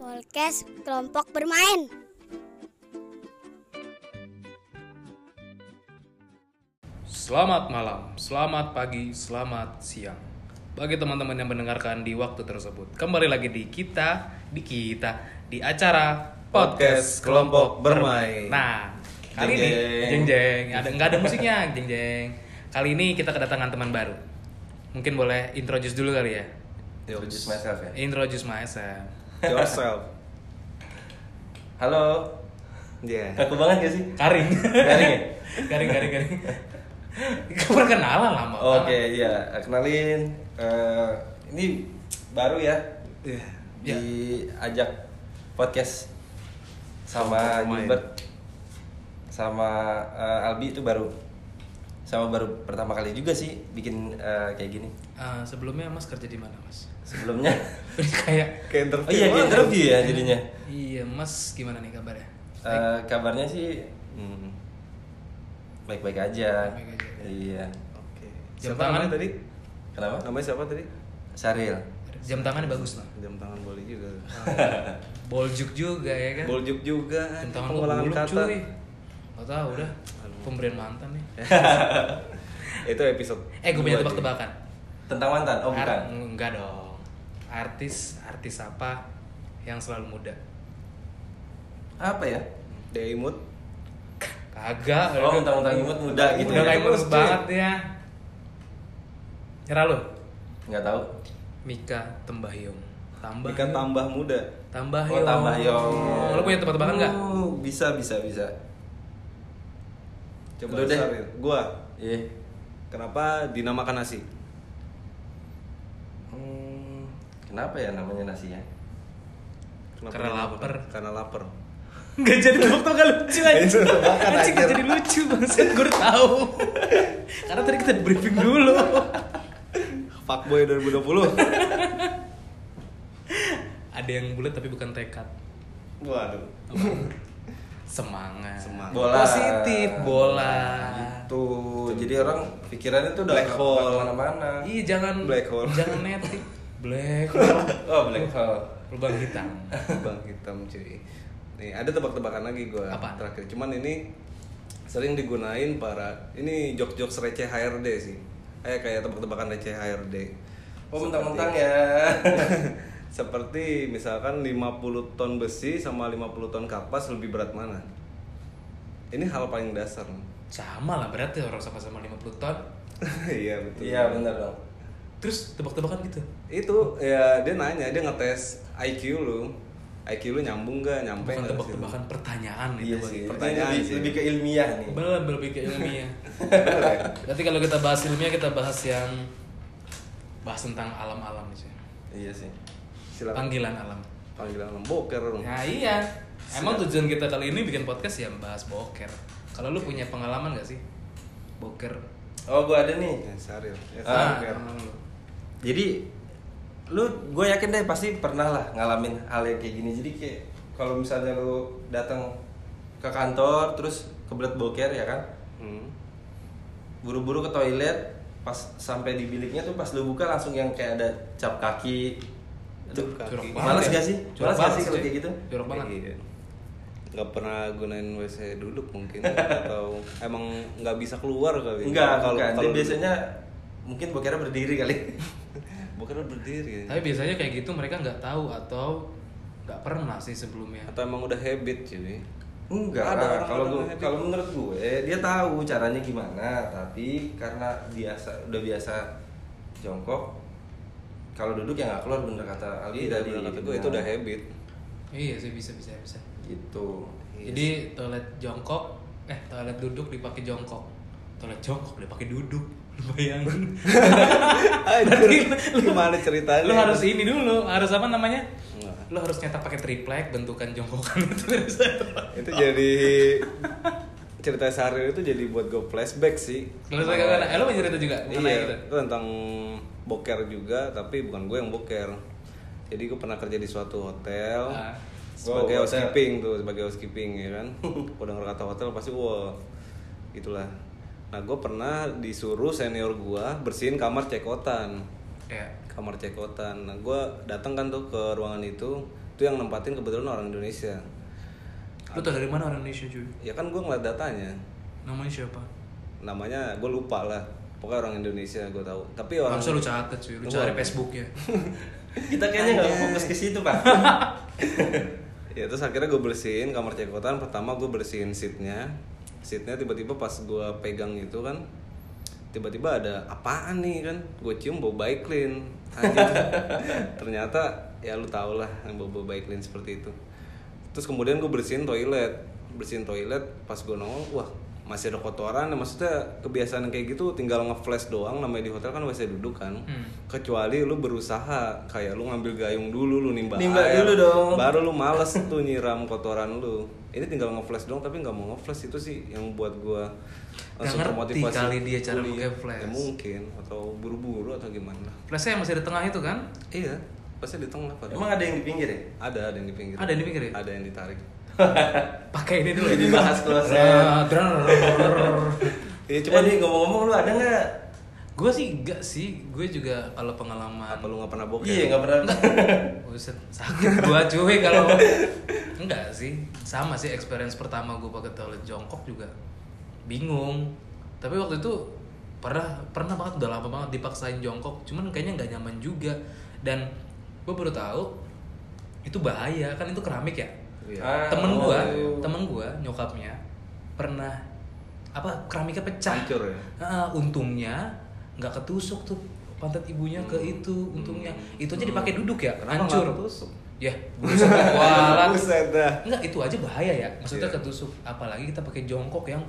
Podcast kelompok bermain. Selamat malam, selamat pagi, selamat siang. Bagi teman-teman yang mendengarkan di waktu tersebut, kembali lagi di kita, di kita, di acara Podcast Kelompok Bermain. Nah, kali Jeng, ini jeng. jeng jeng, ada nggak ada musiknya, jeng jeng. Kali ini kita kedatangan teman baru. Mungkin boleh introduce dulu kali ya. Introduce myself ya. Introduce myself. Yourself. Halo. Iya. Kaku banget gak sih? Karing. Garing ya? garing, garing, garing. Perkenalan lama. Oke, iya. Kenalin. eh, ini baru ya. Iya. Ya. Diajak podcast sama. Gilbert sama eh, Albi itu baru sama baru pertama kali juga sih bikin eh, kayak gini. Eh, sebelumnya Mas kerja di mana, Mas? Sebelumnya Kayak Kayak Oh interview. iya, di banget. interview ya jadinya. Iya, Mas gimana nih kabarnya? Eh, kabarnya sih hmm, baik-baik aja. Baik-baik aja. Iya. Oke. Jam Siapa tangan? namanya tadi? Kenapa? Namanya siapa tadi? Saril. Jam tangannya bagus lah. Jam tangan boleh juga. Boljuk juga ya kan? Boljuk juga. Jam tangan pengulangan kata. kata. cuy. Gak tau udah. Pemberian mantan nih. Itu episode. Eh, gue punya tebak-tebakan. Tentang mantan? Oh bukan. Ar- enggak dong. Artis, artis apa yang selalu muda? Apa ya? cuy. Deimut. Kagak. Oh, mentang-mentang imut muda gitu. Udah ya. kayak imut banget ya. Nyerah lo? Nggak tahu. Mika Tembahyong. Tambah. Ikan tambah muda. Tambah Oh, Tambahyong. Lo punya tebak-tebakan nggak? Oh, bisa, bisa, bisa. Coba Lu deh. Gua. Iya. Kenapa dinamakan nasi? Hmm, kenapa ya namanya nasi ya? Kenapa Karena dinamakan? lapar. Karena lapar. Gak jadi tebak gak lucu aja Itu tebakan, Anjing gak jadi lucu Bangsat gue udah tau Karena tadi kita di briefing dulu Fuckboy 2020. Ada yang bulat tapi bukan tekad Waduh. Semangat Semangat. Bola. Positif Bola Tuh, jadi orang pikirannya tuh udah Black hole. mana-mana. Iya jangan Black hole. Jangan netik Black hole Oh, black hole. Lubang hitam Bang hitam cuy. Nih ada tebak-tebakan lagi gua Apa? terakhir. Cuman ini sering digunain para ini jok-jok receh HRD sih. Eh kayak tebak-tebakan receh HRD. Oh, mentang-mentang ya. Seperti misalkan 50 ton besi sama 50 ton kapas lebih berat mana? Ini hal paling dasar. Sama lah berarti orang sama-sama 50 ton Iya betul. Iya, benar dong. Terus tebak-tebakan gitu Itu ya dia nanya, dia ngetes IQ lu. IQ lu nyambung gak? Nyampe Bukan tebak-tebakan pertanyaan Iya itu sih. Pertanyaan lebih, sih. lebih ke ilmiah nih. Belum lebih ke ilmiah ya? Berarti kalau kita bahas ilmiah kita bahas yang bahas tentang alam-alam sih. Iya sih. Silakan. Panggilan alam. Panggilan alam boker dong. Nah iya. Emang tujuan kita kali ini bikin podcast ya bahas boker. Kalau lu punya pengalaman gak sih? Boker. Oh, gua ada nih. Ya, Saril. Ya, Ah. Jadi lu gue yakin deh pasti pernah lah ngalamin hal yang kayak gini. Jadi kayak kalau misalnya lu datang ke kantor terus kebelet boker ya kan, Hmm. buru-buru ke toilet pas sampai di biliknya tuh pas lu buka langsung yang kayak ada cap kaki. Aduh, Cap kaki. Jorok Males banget gak sih? Jorok Males gak banget sih kalau kayak gitu? Jorok banget. Iya. Nggak pernah gunain WC duduk mungkin atau emang nggak bisa keluar kali. Enggak, Kalau- kalau biasanya mungkin bokernya berdiri kali. bukan berdiri. Tapi biasanya kayak gitu mereka nggak tahu atau nggak pernah sih sebelumnya. Atau emang udah habit cuy. Enggak, Ada kalau orang gua- kalau menurut gue dia tahu caranya gimana, tapi karena biasa udah biasa jongkok, kalau duduk ya nggak keluar bener kata Aldi Iya, tadi. bener kata gue itu udah habit. Iya sih bisa bisa bisa. Gitu. Jadi toilet jongkok, eh toilet duduk dipakai jongkok, toilet jongkok dipakai duduk. Lu Bayangin. Anjir, gimana ceritanya? lu harus ini dulu, harus apa namanya? Enggak. Lu harus nyetak pakai triplek bentukan jongkokan itu. itu jadi cerita Saril itu jadi buat gue flashback sih. Kalau saya kagak, eh lu punya cerita juga Iya, itu tentang boker juga, tapi bukan gue yang boker. Jadi gue pernah kerja di suatu hotel Ah. sebagai Wow, housekeeping tuh, sebagai housekeeping ya kan. Udah denger kata hotel pasti wah gitulah. Nah gue pernah disuruh senior gue bersihin kamar cekotan. Ya. kamar cekotan. Nah, gue datang kan tuh ke ruangan itu, itu yang nempatin kebetulan orang Indonesia Lu tau dari mana orang Indonesia cuy? ya kan gue ngeliat datanya Namanya siapa? namanya gue lupa lah pokoknya orang Indonesia gue tahu. Tapi orang Harusnya lu catet cuy, lu cari Facebooknya Kita kayaknya nggak fokus ke situ pak. ya terus akhirnya gue bersihin kamar cekotan. Pertama gue bersihin seatnya. Seatnya tiba-tiba pas gue pegang itu kan tiba-tiba ada apaan nih kan? Gue cium bau bike clean Anjir. ternyata ya lu tau lah yang bau bau bike clean seperti itu. Terus kemudian gue bersihin toilet. Bersihin toilet pas gue nongol wah masih ada kotoran ya maksudnya kebiasaan kayak gitu tinggal ngeflash doang namanya di hotel kan WC duduk kan Hmm. kecuali lu berusaha kayak lu ngambil gayung dulu lu nimba, Nimba air dulu dong. baru lu males tuh nyiram kotoran lu ini tinggal ngeflash doang tapi nggak mau ngeflash itu sih yang buat gua langsung ngerti termotivasi kali dia cara pakai flash. ya mungkin atau buru-buru atau gimana Flashnya yang masih di tengah itu kan? iya pasti di tengah Pak. Emang ada yang di pinggir ya? ada ada yang di pinggir Ada yang di pinggir ya? ada yang ditarik Pakai ini dulu Jadi bahas closet. Nah, drrrr. iya Cuma cuman nih ngomong-ngomong lu ada nggak? Gue sih enggak sih, gue juga kalau pengalaman apa lu nggak pernah bokeh Iya nggak pernah. Buset, sakit gua cuy kalau enggak sih sama sih experience pertama gua pakai toilet jongkok juga bingung tapi waktu itu pernah pernah banget udah lama banget dipaksain jongkok cuman kayaknya nggak nyaman juga dan gua baru tahu itu bahaya kan itu keramik ya Iya. Ah, temen oh, gua iya. temen gua nyokapnya pernah apa keramiknya pecah Hancur ya? Ah, untungnya nggak ketusuk tuh pantat ibunya ke itu untungnya itu aja dipakai duduk ya Kenapa hancur ketusuk? ya buset kualat enggak itu aja bahaya ya maksudnya Iya. ketusuk apalagi kita pakai jongkok yang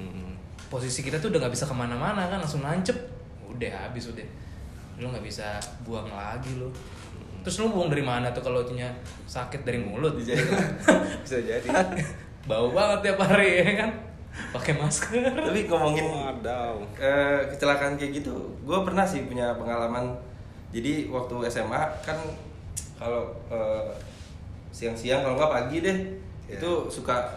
Mm-mm. posisi kita tuh udah nggak bisa ke mana-mana kan langsung nancep udah habis udah lu nggak bisa buang lagi lo terus lu buang dari mana tuh kalau itunya sakit dari mulut Dijahit. bisa jadi bau banget tiap hari ya kan pakai masker Tapi ngomongin Wadaw. eh, kecelakaan kayak gitu, gue pernah sih punya pengalaman. Jadi waktu SMA kan kalau eh, siang-siang kalau nggak pagi deh Iya. itu suka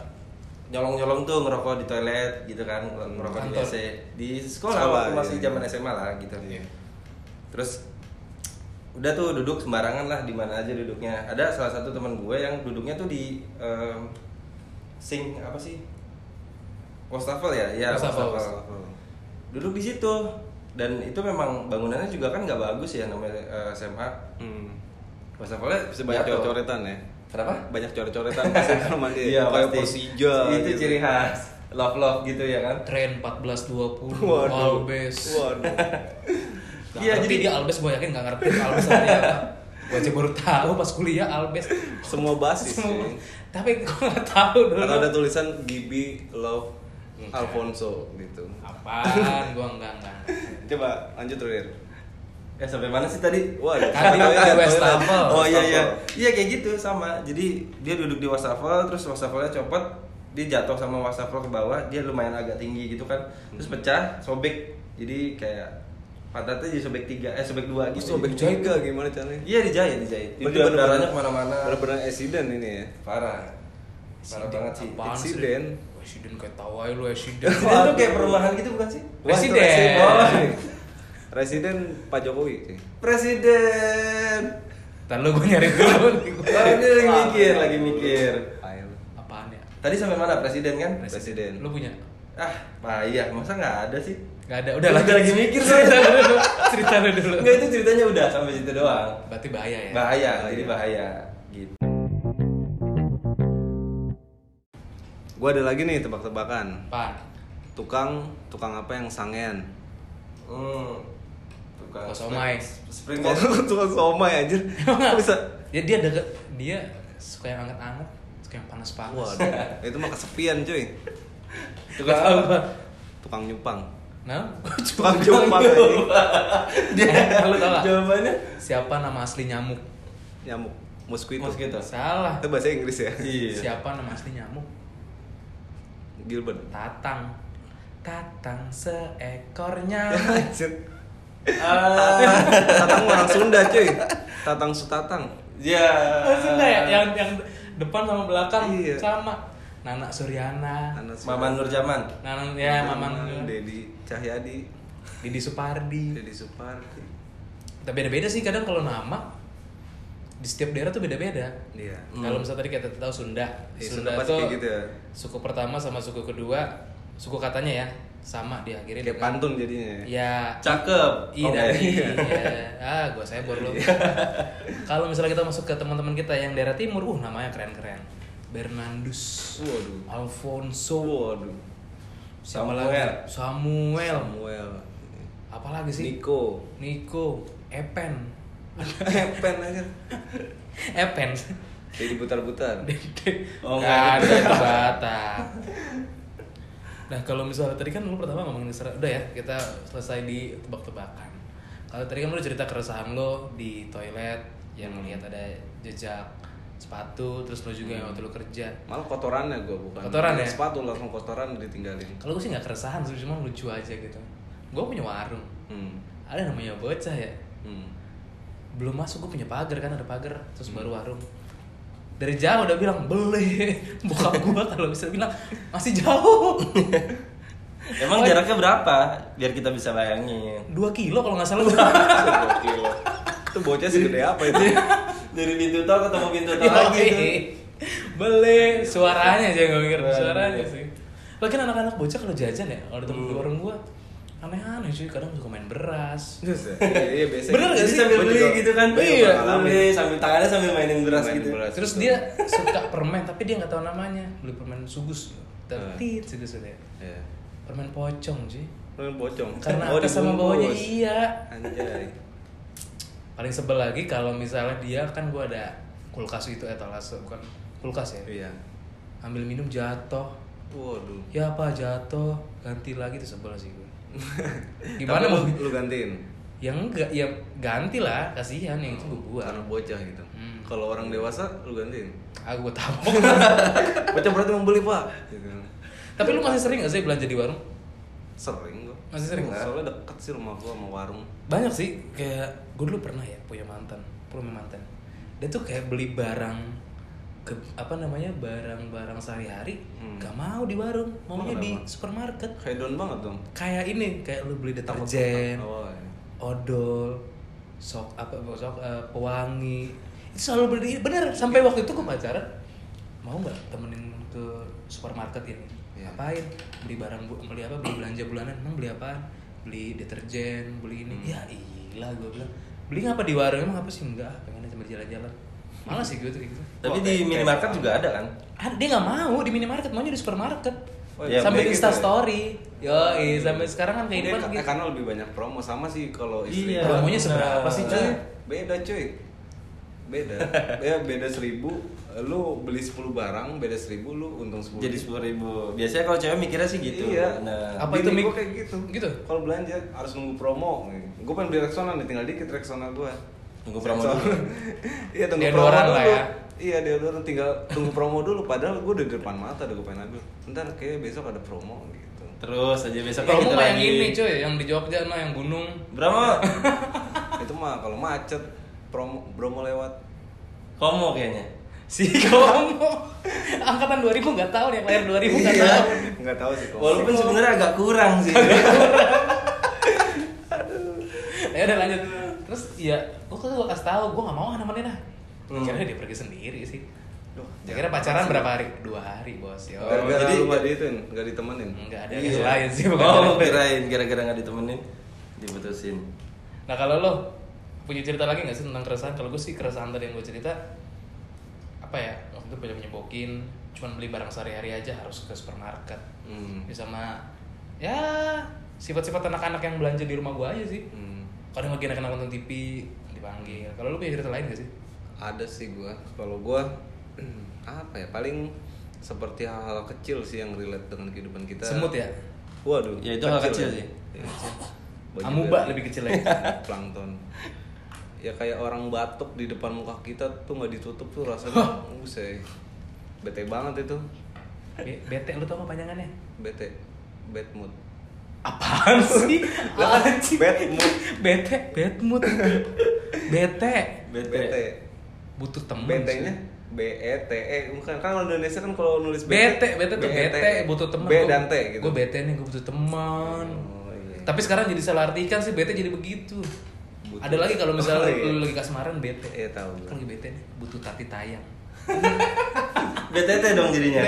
nyolong-nyolong tuh ngerokok di toilet gitu kan, ngerokok di Kantor. WC di sekolah, Sekolah, waktu masih iya. zaman SMA lah gitu. Iya. Terus udah tuh duduk sembarangan lah di mana aja duduknya. Ada salah satu teman gue yang duduknya tuh di em, sing apa sih? Wastafel ya, ya Wastafel, wastafel. Duduk di situ dan itu memang bangunannya juga kan nggak bagus ya namanya eh, SMA. Hmm. Wastafelnya Bisa banyak jatuh. coret-coretan ya. Kenapa? Banyak coret-coretan mandi. Iya Kayak pasti. Persija. Itu gitu. ciri khas love love gitu ya kan. tren 1420 Waduh. Albes Waduh. Gak Iya, jadi- dia Albes gue yakin gak ngerti Albes artinya apa Gue aja baru tahu pas kuliah Albes Semua basis Semua- sih. Tapi gue gak tahu dulu Karena ada tulisan Gibi Love Alfonso gitu. Apaan gue enggak enggak Coba lanjut Rir. Ya sampai mana sih tadi? Wah, Tadi toilet. Wastafel. Oh iya iya. Iya kayak gitu sama. Jadi dia duduk di wastafel terus wastafelnya copot, dia jatuh sama wastafel ke bawah, dia lumayan agak tinggi gitu kan. Terus Hmm. pecah, sobek. Jadi kayak pantatnya jadi sobek tiga, eh sobek dua gitu. sobek juga gimana caranya? Iya dijahit, dijahit. Berarti Itu darahnya ke mana-mana. Bener-bener accident ini ya. Parah. Parah banget sih. Eksiden. Eksiden kayak aja lu eksiden Eksiden tuh kayak perumahan gitu bukan sih? Itu Presiden. Residen. Residen Pak Jokowi sih. Presiden. Ntar lu gue nyari dulu ini lagi mikir, lagi mikir. Apaan ya? Tadi sampai mana presiden kan? Presiden. Lu punya? Ah, bah iya, masa nggak ada sih? Gak ada, udah Udah lanjut. lagi mikir Cerita dulu Cerita lu dulu Enggak itu ceritanya udah sampai situ doang. Berarti bahaya ya? Bahaya, jadi bahaya gitu. Gua ada lagi nih tebak-tebakan. Apaan? Tukang tukang apa yang sangean? Hmm. Tukang somai? Spring Tukang, tukang somai anjir. Kok bisa? Ya dia deket Dia suka yang anget-anget Suka yang panas-panas Waduh, itu mah kesepian cuy. Tukang apa? Tukang nyupang. Nah, Tukang anjing. Dia, lu tau gak? Jawabannya? Siapa nama asli nyamuk? Nyamuk. Mosquito. Mosquito. Salah Itu bahasa Inggris ya? Iya. Siapa nama asli nyamuk? Gilbert. Tatang Tatang seekor nyamuk. Ah, Tatang orang Sunda cuy. Tatang Sutatang. ya. Maksudnya ya, yang, yang depan sama belakang Iya. sama Nana Suryana Anak Maman Nur Jaman. Nana ya Maman Dedi Cahyadi. Didi Supardi Dedi Supardi. tapi beda-beda sih kadang kalau nama di setiap daerah tuh beda-beda. Iya. Kalau misalnya tadi kita tahu Sunda, Iya, Sunda, tuh kayak gitu ya. suku pertama sama suku kedua, suku katanya ya sama diakhiri Kayak dengan- pantun jadinya. ya. Ya, Cakep. Iya, Oke. iya. Ah, gua sebor lu. Kalau misalnya kita masuk ke teman-teman kita yang daerah timur, uh namanya keren-keren. Bernardus, Waduh. Alfonso, Waduh. Samuel. lagi? Samuel. Samuel. Apalagi sih? Nico. Nico, Epen. Epen aja. Epen. Jadi butar-butar. Oh, Nggak ada itu Batak. Nah kalau misalnya tadi kan lu pertama ngomongin Isra, udah ya kita selesai di tebak-tebakan. Kalau tadi kan lu cerita keresahan lo di toilet yang melihat ada jejak sepatu, terus lo juga yang waktu lu kerja. Malah kotorannya gue bukan. Kotoran ya? Sepatu langsung kotoran ditinggalin. Kalau gue sih nggak keresahan sih, cuma lucu aja gitu. Gue punya warung, Hmm. ada namanya bocah ya. Hmm. Belum masuk gue punya pagar kan ada pagar, terus baru warung. Dari jauh udah bilang beli, bokap gue kalau bisa bilang masih jauh. Emang jaraknya berapa? Biar kita bisa bayangin. dua kilo kalau nggak salah Gokil. Itu bocah segede apa itu? Dari pintu tol ketemu pintu tol lagi tuh. Beli suaranya aja gue mikir suaranya sih lagi kan anak-anak bocah kalau jajan ya kalau Hmm. di di warung gua aneh-aneh cuy kadang suka main beras Iya, iya biasa. Bener nggak Jadi sih? sambil beli gitu kan. Iya. Beli sambil tangannya sambil mainin beras Mainin gitu. beras. terus dia suka permen tapi dia nggak tahu namanya beli permen sugus tetit sugus ya Iya. permen pocong cuy Lu pocong. karena Oh, atas sama bawahnya iya Anjay. Paling sebel lagi kalau misalnya dia kan gua ada kulkas itu etalase bukan kulkas ya Iya. ambil minum jatuh Waduh. ya apa jatuh ganti lagi tuh sebel sih gue gimana mau lu, lu gantiin? yang enggak ya ganti lah kasihan yang itu gue buat Karena bocah gitu. Hmm. Kalau orang dewasa lu gantiin. aku gue Bocah berarti membeli, Pak. Gitu. tapi lu masih sering gak sih belanja di warung Sering. Masih sering? Soalnya deket sih rumah gua sama warung. banyak sih kayak gue dulu pernah ya punya mantan punya mantan dia tuh kayak beli barang ke apa namanya barang-barang sehari-hari Hmm. gak mau di warung maunya di supermarket Hedon banget dong. kayak ini kayak lu beli deterjen Oh, iya. odol sok apa sok eh, pewangi itu selalu beli bener sampai waktu itu gue pacaran mau nggak temenin ke supermarket ini Iya. ngapain? Beli barang bu- beli apa? Beli belanja bulanan. Emang beli apaan? Beli deterjen beli ini. Hmm. ya iya gue bilang. Beli ngapa? Di warung emang apa sih? Enggak pengen cuma jalan-jalan. Malah sih gue tuh gitu. Tapi Oh, di kayak- minimarket kayak- juga ada kan? Ah, dia nggak mau. Di minimarket maunya di supermarket. Oh, iya, sambil insta gitu ya? story yo sampai sekarang kan kehidupan gitu. karena lebih banyak promo sama sih kalau istri. Iya. promonya seberapa sih cuy? Nah, beda cuy. Beda. ya beda seribu. Lu beli 10 barang, beda seribu lu untung 10 Jadi sepuluh ribu. Biasanya kalau cewek mikirnya sih gitu. Iya. Nah, Apa itu, gua kayak gitu. Gitu? Kalau belanja harus nunggu promo. Gue pengen beli Rexona nih, tinggal dikit Rexona gua. Tunggu promo dulu. iya, tunggu promo lah dulu. ya. Iya, deodoran tinggal tunggu promo dulu padahal gue udah di depan mata udah gue pengen ambil. Ntar kayak besok ada promo gitu. Terus aja besok promo gitu kayak yang lagi. ini cuy yang di Jogja no yang gunung Berapa? Itu mah kalau macet promo promo lewat. Komo kayaknya. si Komo angkatan 2000 nggak tahu nih lahir 2000 nggak Iya. tahu Enggak tahu sih kok. Walaupun sebenarnya agak kurang sih. ya udah lanjut terus ya gue gue kasih tahu gue nggak mau nemenin ah Hmm. akhirnya dia pergi sendiri sih Duh, jangan pacaran berapa hari? Dua hari bos yo. Gara-gara jadi- lu gak diituin, gak ditemenin. Enggak ada Iya. yang lain sih bukan Oh, gara-gara. kirain gara-gara nggak ditemenin diputusin. Nah kalau lo punya cerita lagi nggak sih tentang keresahan? Kalau gue sih keresahan tadi yang gue cerita apa ya? Waktu itu banyak menyebutin, cuman beli barang sehari-hari aja harus ke supermarket. Hmm. Ya sama ya sifat-sifat anak-anak yang belanja di rumah gue aja sih. Hmm. Kadang lagi anak-anak nonton TV dipanggil. Kalau lo punya cerita lain gak sih? Ada sih gua. Kalau gua apa ya? Paling seperti hal-hal kecil sih yang relate dengan kehidupan kita. Semut ya? Waduh. Ya, itu hal kecil sih. Iya. Baju Amuba lebih kecil lagi. plankton. Ya kayak orang batuk di depan muka kita tuh nggak ditutup tuh rasanya usai. Bete banget itu. Be- Bete lo tau apa panjangannya? Bete. Bad mood. Apaan sih? Anjing. Bad mood. Bete, bad mood. Bete. Bete. Butuh temen. BT-nya B E T E bukan kan kalau Indonesia kan kalau nulis bete bete tuh BET. bete butuh teman B dan T gitu. gue bete nih gue butuh teman Oh, iya. tapi sekarang jadi salah artikan sih bete jadi begitu Butuh. Ada lagi kalau misalnya Oh, iya. lu lagi kasmaran bete. Iya, tahu. Kan lagi bete nih, butuh tati tayang. BTT dong jadinya.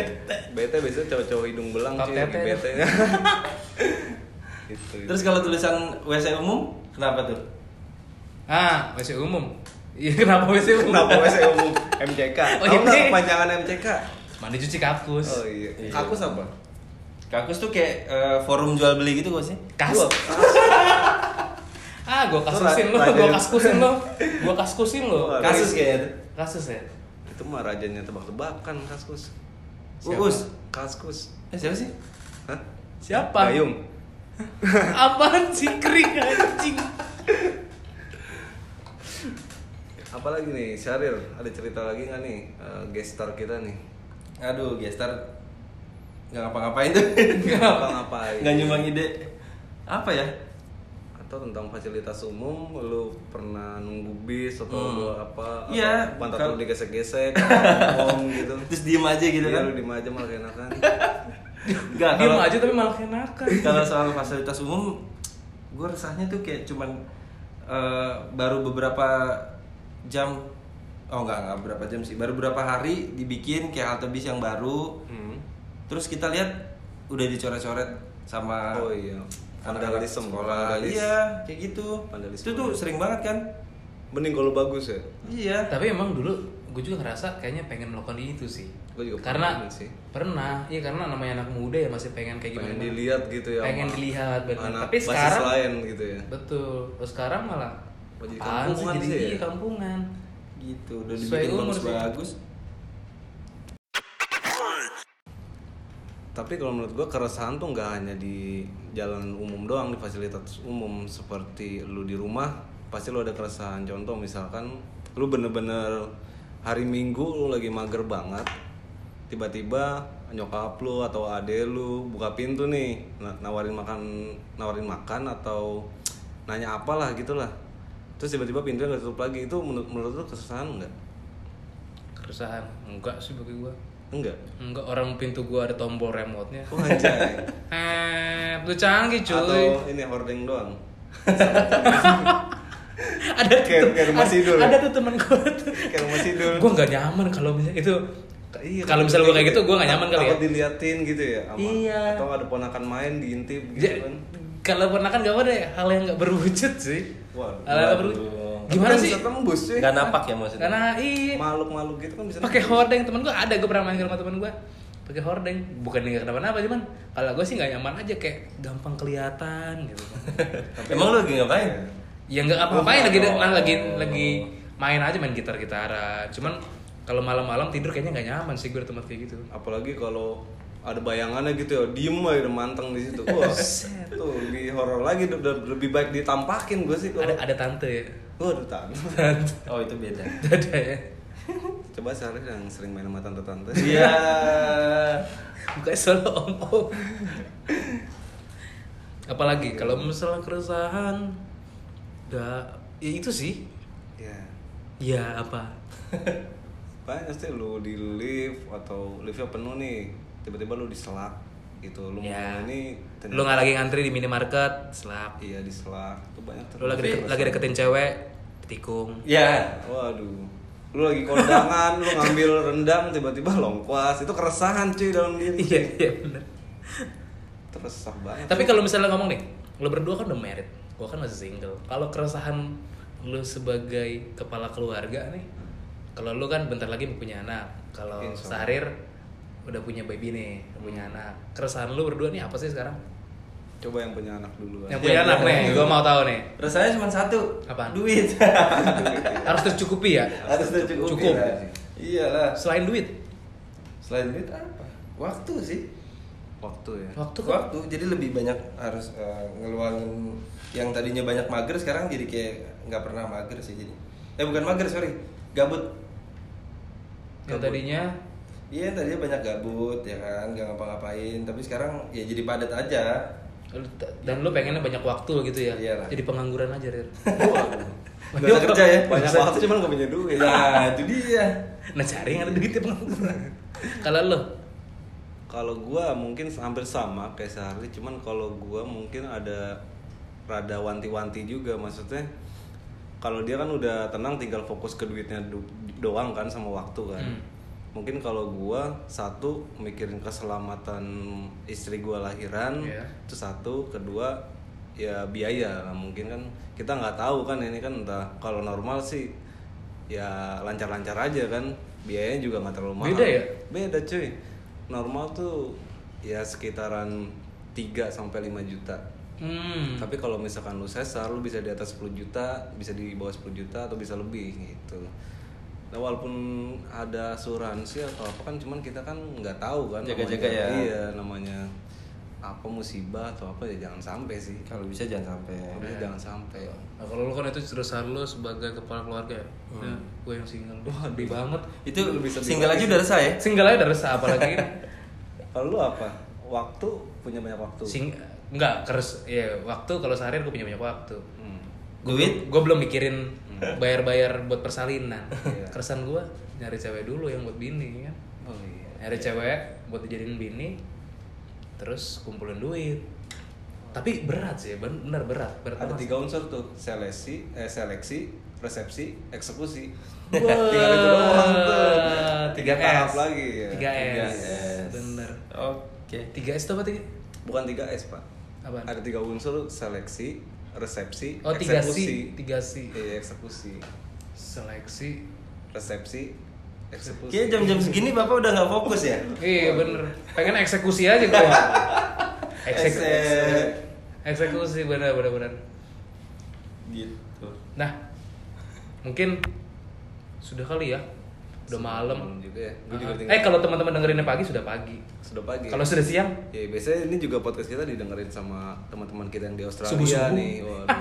Bete biasanya cowok-cowok hidung belang sih lagi bete. itu. Terus kalau tulisan WC umum kenapa tuh? Ah, WC umum. Iya, kenapa WC umum? kenapa WC umum MCK? Oh, Tahu nggak ini. kepanjangan MCK? Mandi cuci kakus. Oh iya. Iya. Kakus apa? Kakus tuh kayak eh, forum jual beli gitu gak sih? Kas. Gua- Ah, gua kasusin lo, raja- kaskusin lo. Gua kaskusin lo. Kasus kayaknya tuh. Kasus ya? Itu mah rajanya tebak-tebakan kaskus. Siapa? Uus. Kaskus. Eh siapa sih? Hah? Siapa? Gayung. Apaan sih kering anjing? Apalagi nih, Syaril, ada cerita lagi nggak nih eh, guest star kita nih? Aduh, gestar nggak ngapa-ngapain tuh. Nggak ngapa-ngapain. Nggak nyumbang ide. Apa ya? Atau tentang fasilitas umum, lu pernah nunggu bis atau Hmm. lu apa? atau Iya, Pantat lu digesek-gesek, ngomong gitu. Terus diem aja gitu Iya, kan? lu diem aja malah enakan. Enggak, Diem kalau aja tapi malah kenakan. kalau soal fasilitas umum, gue resahnya tuh kayak cuman eh, baru beberapa jam, oh enggak enggak berapa jam sih, baru beberapa hari dibikin kayak halte bis yang baru, Hmm. terus kita lihat udah dicoret-coret sama Oh iya, vandalisme, sekolah, vandalis. iya kayak gitu, Vandalisme. itu tuh sering banget kan? Mending kalau bagus ya. Iya. Tapi emang dulu gue juga ngerasa kayaknya pengen melakukan itu sih. Gua juga karena pengen sih. pernah, iya karena namanya anak muda ya masih pengen kayak gimana. Pengen dilihat gitu ya. Pengen sama dilihat benar. anak Tapi basis sekarang lain gitu ya. betul. Terus sekarang malah jadi apaan kampungan jadi sih ya? iya, kampungan. Gitu, udah dibikin sih. Tapi kalau menurut gua keresahan tuh nggak hanya di jalan umum doang, di fasilitas umum. Seperti lu di rumah pasti lu ada keresahan. Contoh misalkan lu bener-bener hari Minggu lu lagi mager banget, tiba-tiba nyokap lu atau ade lu buka pintu nih na- nawarin makan nawarin makan atau nanya apalah gitulah. Terus tiba-tiba pintunya nggak tutup lagi. Itu menurut menurut lu keresahan nggak? Keresahan? Enggak sih bagi gua. Enggak Enggak orang pintu gua ada tombol remote-nya. oh anjay Eh, lu canggih cuy. atau ini hording doang ada tuh Kayak- kayak rumah sidul ya? Ada tuh teman gua tuh. kayak rumah sidul Gua nggak nyaman kalau misalnya itu Iya, kalau misalnya gua kayak gitu gua nggak nyaman kali ya. Diliatin gitu ya sama, Iya. atau ada ponakan main diintip gitu kan kalau ponakan gak ada hal yang nggak berwujud sih. Waduh. Hal yang Waduh. berwujud. Gimana sih? bisa tembus cuy. Nggak napak ya maksudnya? Karena iya makhluk-makhluk gitu kan bisa pakai hordeng temen gua ada gue pernah main ke rumah temen gua. Pakai hordeng. Bukan nggak kenapa-napa cuman kalau gue sih nggak nyaman aja kayak gampang kelihatan gitu. Kan Emang lu lagi ngapain? ya nggak apa-apain lagi Oh. lagi lagi main aja main gitar gitaran cuman kalau malam-malam tidur kayaknya nggak nyaman sih gue di tempat kayak gitu. Apalagi kalau ada bayangannya gitu ya diem aja udah manteng di situ. Wah tuh lebih horor lagi udah udah lebih baik ditampakin gue sih kalau ada ada tante ya waduh tan Oh itu beda. ada ya. Coba sehari yang sering main sama tante-tante. Iya. bukannya selalu om om. Apalagi kalau masalah keresahan udah ya itu sih. Ya ya apa? Banyak sih lu di lift atau liftnya penuh nih tiba-tiba lu diselak gitu. Lu ya ini lu nggak lagi ngantri di minimarket selap. Iya diselak tuh banyak lu lagi deket, terus. lagi deketin cewek tikung. Ya. waduh. Lu lagi kondangan lu ngambil rendang tiba-tiba longkuas. Itu keresahan cuy dalam diri. Iya iya bener. Teresah banget. Tapi kalau misalnya ngomong nih lu berdua kan udah married. Gua kan masih single. Kalau keresahan lu sebagai kepala keluarga nih kalau lu kan bentar lagi mau punya anak. Kalau Insya Allah. Sahrir udah punya baby nih udah punya anak keresahan lu berdua nih apa sih sekarang coba yang punya anak dulu yang punya Iya, anak iya. nih gua mau tahu nih Rasanya cuma satu. Apaan? Duit. harus tercukupi ya Harus tercukupi. Cukup. lah. Iyalah. selain duit Selain duit apa? Waktu sih. waktu ya waktu kan Waktu. Jadi lebih banyak harus eh, ngeluangin yang tadinya banyak mager sekarang jadi kayak nggak pernah mager sih jadi. Eh bukan mager sorry, gabut. yang tadinya Iya tadinya banyak gabut ya kan, nggak ngapa-ngapain. Tapi sekarang ya jadi padat aja. dan lu pengennya banyak waktu gitu ya Iyalah. jadi pengangguran aja Rir Nggak usah kerja ya. banyak waktu cuman gak punya duit Nah itu dia. nah cari yang ada duitnya pengangguran kalau lo kalau gua mungkin hampir sama kayak sehari cuman kalau gua mungkin ada rada wanti-wanti juga maksudnya kalau dia kan udah tenang tinggal fokus ke duitnya do- doang kan sama waktu kan Hmm. Mungkin kalau gua satu mikirin keselamatan istri gua lahiran. Iya. itu satu kedua ya biaya. Lah mungkin kan kita nggak tahu kan ini kan entah kalau normal sih ya lancar-lancar aja kan. Biayanya juga nggak terlalu mahal. Beda ya? beda cuy. Normal tuh ya sekitaran 3 sampai 5 juta. Hmm. tapi kalau misalkan lu sesar lu bisa di atas 10 juta bisa di bawah 10 juta atau bisa lebih gitu nah walaupun ada asuransi atau apa kan cuman kita kan nggak tahu kan Jaga-jaga namanya- ya. iya namanya apa musibah atau apa ya jangan sampai sih Kalau bisa jangan sampai. Kalau bisa jangan sampai Nah, kalau lu kan itu dosa lu sebagai kepala keluarga ya. Ya, gue yang single. Wah, di banget. Itu Lu bisa single aja udah resah ya? Single aja udah resah apalagi kalau lu apa waktu punya banyak waktu sing enggak keres ya waktu kalau seharian gue punya banyak waktu. Hmm. Duit? Gue belum mikirin bayar-bayar buat persalinan. Iya. Keresan gue nyari cewek dulu yang buat bini kan. oh iya Nyari cewek buat dijadiin bini terus kumpulin duit. Tapi berat sih, ben- bener berat. berat ada tiga unsur tuh seleksi eh seleksi resepsi eksekusi tinggal itu doang tuh tiga Tiga tahap lagi ya. Tiga Tiga S. S. Bener. Oke. Tiga S itu apa tiga? bukan tiga S pak Apaan? ada tiga unsur seleksi resepsi Oh tiga eksekusi tiga C. iya eksekusi Seleksi. resepsi eksekusi Kayaknya jam-jam segini bapak udah nggak fokus ya? Iya bener. Pengen eksekusi aja gue. Eksekusi. Eksek. Eksekusi bener bener bener. Gitu. Nah, mungkin sudah kali ya. Udah malam. Juga ya juga Ah. tinggal- Eh kalau teman-teman dengerinnya pagi sudah pagi. sudah pagi Kalau sudah siang, ya biasanya ini juga podcast kita didengerin sama teman-teman kita yang di Australia Subuh-subuh. nih waduh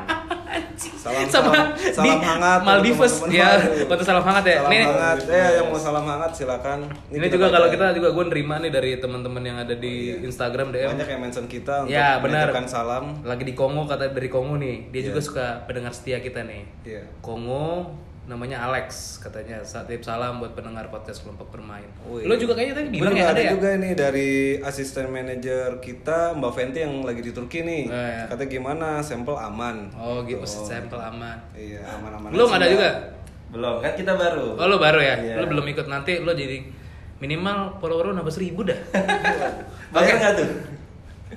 salam sama salam, di salam hangat untuk Maldives teman-teman ya. baru. Waktu salam hangat ya. salam Nih, hangat ya yang mau salam hangat silakan Ini, kita juga kalau kita juga gue nerima nih dari teman-teman yang ada di Oh, iya. Instagram DM. banyak yang mention kita untuk Ya benar. salam Lagi di Kongo kata dari Kongo nih. Dia Iya. juga suka pendengar setia kita nih. Iya. Kongo namanya Alex katanya saat titip salam buat pendengar podcast kelompok bermain. Wih. Lo juga kayaknya tadi bilang ya ada ya. juga nih dari asisten manajer kita Mbak Fenty yang lagi di Turki nih. Oh, iya. Katanya gimana? Sampel aman. Oh gitu, Tuh. sampel aman. Iya, aman-aman. Lo nggak ada juga? Belum kan kita baru. Oh lo baru ya? Iya. Lo belum ikut nanti lo jadi minimal follower lo nambah seribu dah. Bayar nggak tuh?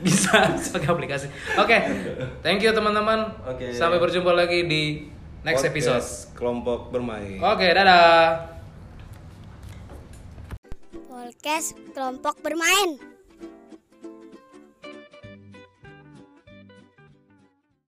bisa pakai aplikasi. Oke, thank you teman-teman. Oke. Sampai berjumpa lagi di next Podcast episode. Kelompok bermain. Oke, dadah. Podcast kelompok bermain.